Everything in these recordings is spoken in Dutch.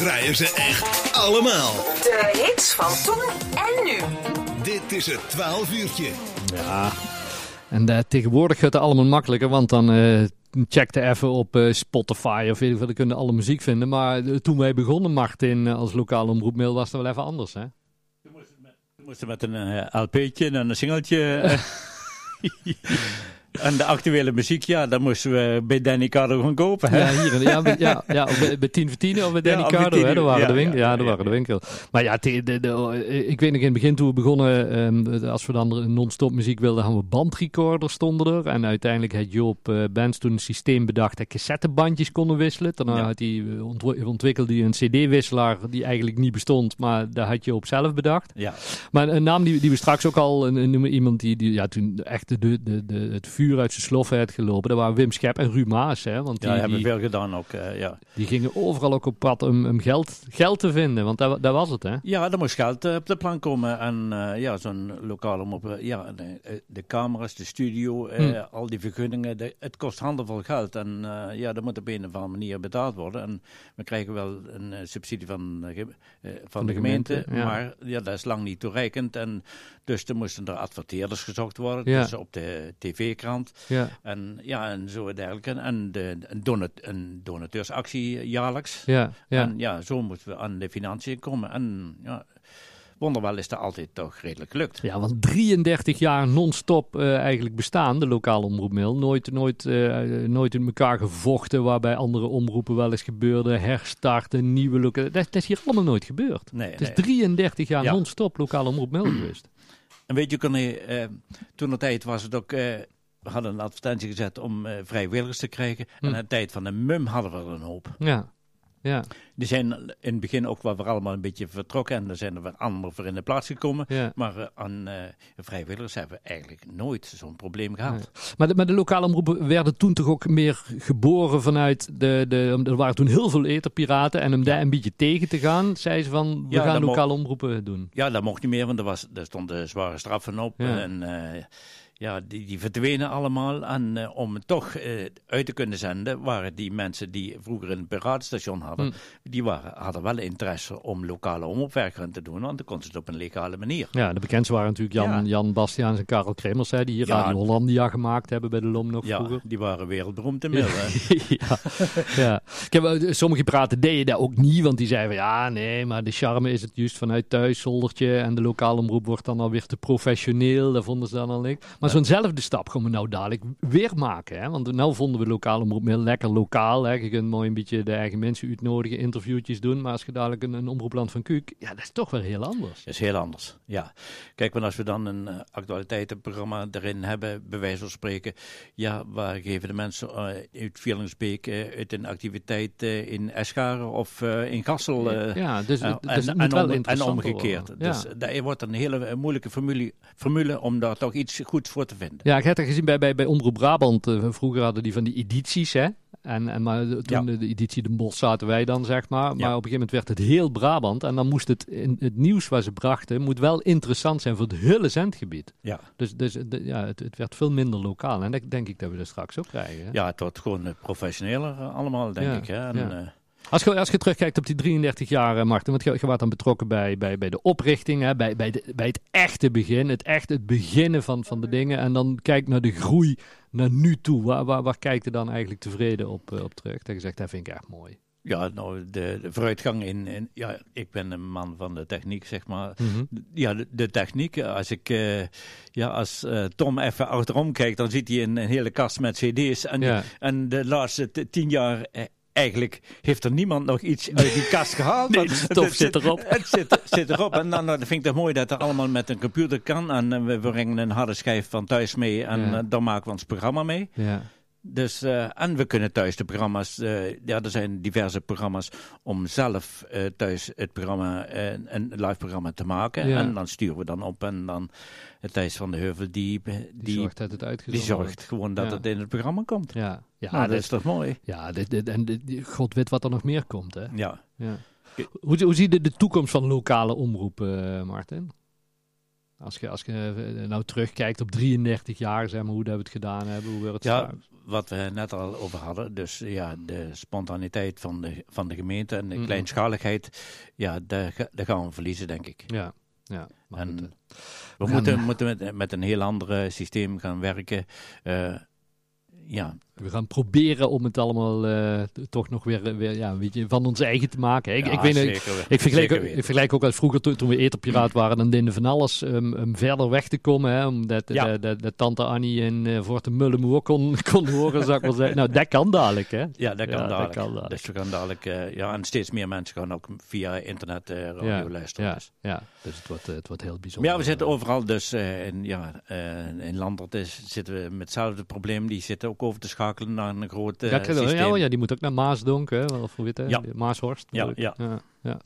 draaien ze echt allemaal. De hits van toen en nu. Dit is het 12 uurtje. Ja, en eh, tegenwoordig gaat het allemaal makkelijker, want dan eh checkte even op eh, Spotify of weet ik veel, dan kunnen alle muziek vinden. Maar toen wij begonnen, Martin, als lokale omroepmail, was dat wel even anders, hè? We moesten met een eh, LP'tje en een singeltje. en de actuele muziek, ja, dat moesten we bij Danny Cardo gaan kopen. Hè? Ja, hier, ja, bij- ja, ja, bij, bij 10 voor 10 of bij Danny Ja, Cardo, 10 hè? Dat waren ja, de winkel. ja, ja. waren de winkel. Maar ja, de, de- ik weet nog in het begin toen we begonnen, ehm, als we dan non-stop muziek wilden, hadden we bandrecorders stonden er. En uiteindelijk had Joop Bands toen een systeem bedacht dat cassettebandjes konden wisselen. Daarna had hij, eh, ontw- ontwikkelde hij een cd-wisselaar die eigenlijk niet bestond, maar daar had Joop zelf bedacht. Ja, Maar een naam die, die we straks ook al noemen, iemand die, die ja, toen echt de, de, de, de- het vuur uit zijn sloffen had gelopen, dat waren Wim Schep en Ruud Maas. Hè? Want die, ja hebben die, veel gedaan ook. eh, ja. die gingen overal ook op pad om, om geld, geld te vinden, want dat, dat was het. Hè? ja, er moest geld eh, op de plan komen. En eh, ja, zo'n lokaal om op, ja, de, de camera's, de studio, eh, Hm. al die vergunningen. de- het kost handenvol geld. En ja, dat moet op een of andere manier betaald worden. En we krijgen wel een subsidie van, eh, van, de de, gemeente, gemeente, ja. maar ja, dat is lang niet toereikend. En dus er moesten er adverteerders gezocht worden, Ja. dus op de tv-krant. Ja, En ja, en zo dergelijke. En de, een, donat, een donateursactie jaarlijks. ja, ja. En ja, zo moeten we aan de financiën komen. En ja, wonderwel is dat altijd toch redelijk gelukt. Ja, want 33 jaar non-stop eh, eigenlijk bestaan, de lokale omroepmail. Nooit, nooit, eh, nooit in elkaar gevochten, waarbij andere omroepen wel eens gebeurde. Herstarten, nieuwe lokale... Dat, dat is hier allemaal nooit gebeurd. Nee, Het is nee. 33 jaar Ja. non-stop lokale omroepmail geweest. En weet je, eh, toen de tijd was het ook... eh, we hadden een advertentie gezet om eh, vrijwilligers te krijgen. Hm. En aan de tijd van de MUM hadden we er een hoop. Ja, ja, Die zijn in het begin ook wel weer allemaal een beetje vertrokken. En er zijn er weer allemaal voor in de plaats gekomen. ja. Maar eh, aan eh, vrijwilligers hebben we eigenlijk nooit zo'n probleem gehad. Nee. Maar de, maar de lokale omroepen werden toen toch ook meer geboren vanuit de, de... Er waren toen heel veel etherpiraten en om daar een beetje tegen te gaan, zei ze van, we Ja, gaan lokale omroepen doen. Ja, dat mocht niet meer, want er, was, er stonden zware straffen op. Ja. En eh, ja, die, die verdwenen allemaal. En eh, om toch eh, uit te kunnen zenden, waren die mensen die vroeger een piraatstation hadden, Hm. die waren, hadden wel interesse om lokale omroepwerk aan te doen, want dan konden ze het op een legale manier. Ja, de bekendste waren natuurlijk Jan, Ja. Jan Bastiaans en Karel Kremers, hè, die hier Ja. Radio Hollandia gemaakt hebben bij de LOM nog Ja, vroeger. die waren wereldberoemd inmiddels. ja, ja. Ik heb, eh, sommige praten deden dat ook niet, want die zeiden van ja, nee, maar de charme is het juist vanuit thuis, zoldertje. En de lokale omroep wordt dan alweer te professioneel. Dat vonden ze dan al niks. Maar zo'nzelfde stap gaan we nou dadelijk weer maken. Hè? Want nou vonden we lokale omroep heel lekker lokaal. Hè? Je kunt mooi een beetje de eigen mensen uitnodigen, interviewtjes doen. Maar als je dadelijk een, een omroepland van Kuuk, ja, dat is toch weer heel anders. Dat is heel anders, ja. Kijk, maar als we dan een eh, actualiteitenprogramma erin hebben, bij wijze van spreken, ja, waar geven de mensen eh, uit Vierlingsbeek eh, uit een activiteit in Escharen of in Gassel? ja, dus, eh, dus het en, wel om- en omgekeerd. Ja. Dus dat wordt een hele moeilijke formule, formule om daar toch iets goed voor te vinden. Ja, ik heb het gezien bij, bij, bij Omroep Brabant. eh, vroeger hadden die van die edities, hè. En, en maar toen Ja. de, de editie De Bos zaten wij dan, zeg maar. Maar Ja. op een gegeven moment werd het heel Brabant. En dan moest het, in, het nieuws wat ze brachten, moet wel interessant zijn voor het hele zendgebied. Ja. Dus, dus de- ja, het, het werd veel minder lokaal. En dat denk ik dat we dat straks ook krijgen. hè. Ja, het wordt gewoon eh, professioneler eh, allemaal, denk Ja, ik. Hè? En, Als je, als je terugkijkt op die 33 jaar, eh, Martin, want je, je was dan betrokken bij, bij, bij de oprichting, hè, bij, bij, de, bij het echte begin, het echt het beginnen van, van de dingen. En dan kijk naar de groei naar nu toe. Waar, waar, waar kijkt je dan eigenlijk tevreden op, eh, op terug? Dat je zegt, dat vind ik echt mooi. ja, nou, de, de vooruitgang in, in... Ja, ik ben een man van de techniek, zeg maar. Mhm. Ja, de, de techniek. eh, Als ik, ja, als Tom even achterom kijkt, dan ziet hij een, een hele kast met CD's. En, Ja. en de laatste tien jaar. Eigenlijk heeft er niemand nog iets uit die kast gehaald. Nee, stof het zit erop. Het zit, zit erop. En dan, dan vind ik het mooi dat het allemaal met een computer kan. En eh, we brengen een harde schijf van thuis mee. En Ja. eh, dan maken we ons programma mee. Ja. Dus, eh, en we kunnen thuis de programma's, eh, ja, er zijn diverse programma's om zelf eh, thuis het programma, een live programma te maken. Ja. En dan sturen we dan op en dan het Thijs van de Heuvel, die, die, Die, die, zorgt dat het uitgezonden zorgt wordt. gewoon dat Ja. het in het programma komt. Ja, ja, nou, dat dit- is toch mooi? ja dit, dit, en dit- god weet wat er nog meer komt. Hè? Ja. Ja. Hoe, hoe zie je de, de toekomst van lokale omroepen, Martin? Als je, als je eh, nou terugkijkt op 33 jaar, zeg maar, hoe dat we het gedaan hebben, hoe we het Ja, wat we net al over hadden. Dus ja, de spontaniteit van de, van de gemeente en de kleinschaligheid. Ja, daar, ga- daar gaan we verliezen, denk ik. ja, ja. Maar En goed, eh, we gaan- moeten, moeten met, met een heel ander systeem gaan werken. Eh, ja, we gaan proberen om het allemaal eh, toch nog weer, weer ja, een beetje van ons eigen te maken. Ik, ja, ik, weet, ik, vergelijk, ook- ik vergelijk ook uit vroeger, toen, toen we Eterpiraat waren, dan deden van alles um, om verder weg te komen. Hè, omdat Ja. de, de, de tante Annie in uh, Fort de Mullenmoer kon, kon horen, zou ik maar zeggen. Nou, dat kan dadelijk, hè? Ja, dat kan Ja, dat dadelijk. kan dadelijk. Dus we gaan dadelijk, eh, ja, en steeds meer mensen gaan ook via internet eh radio Ja, luisteren. Ja, Dus. ja, dus het wordt, eh, het wordt heel Maar bijzonder. ja, we zitten overal dus eh, in, ja, eh, in Landert is, zitten we met hetzelfde probleem. Die zitten ook over te schakelen naar een groot eh ja, systeem. ja, ja, die moet ook naar Maasdonk, hè? Of hoe heet? Ja. Maashorst. Ja, ja. ja, ja.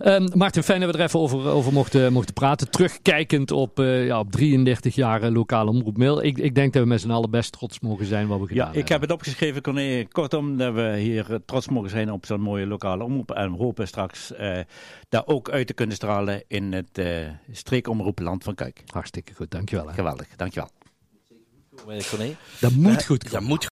Ehm, Maarten, fijn dat we er even over, over mochten, mochten praten. Terugkijkend op, eh, ja, op 33 jaar eh, lokale omroep mail. Ik, ik denk dat we met z'n allen best trots mogen zijn wat we gedaan Ja, hebben. ik heb het opgeschreven, Corné. Kortom, dat we hier trots mogen zijn op zo'n mooie lokale omroep. En we hopen straks eh daar ook uit te kunnen stralen in het eh streekomroepland van Kuik. Hartstikke goed, dankjewel. Hè. Geweldig, dankjewel. Corné. Dat moet goed Dat moet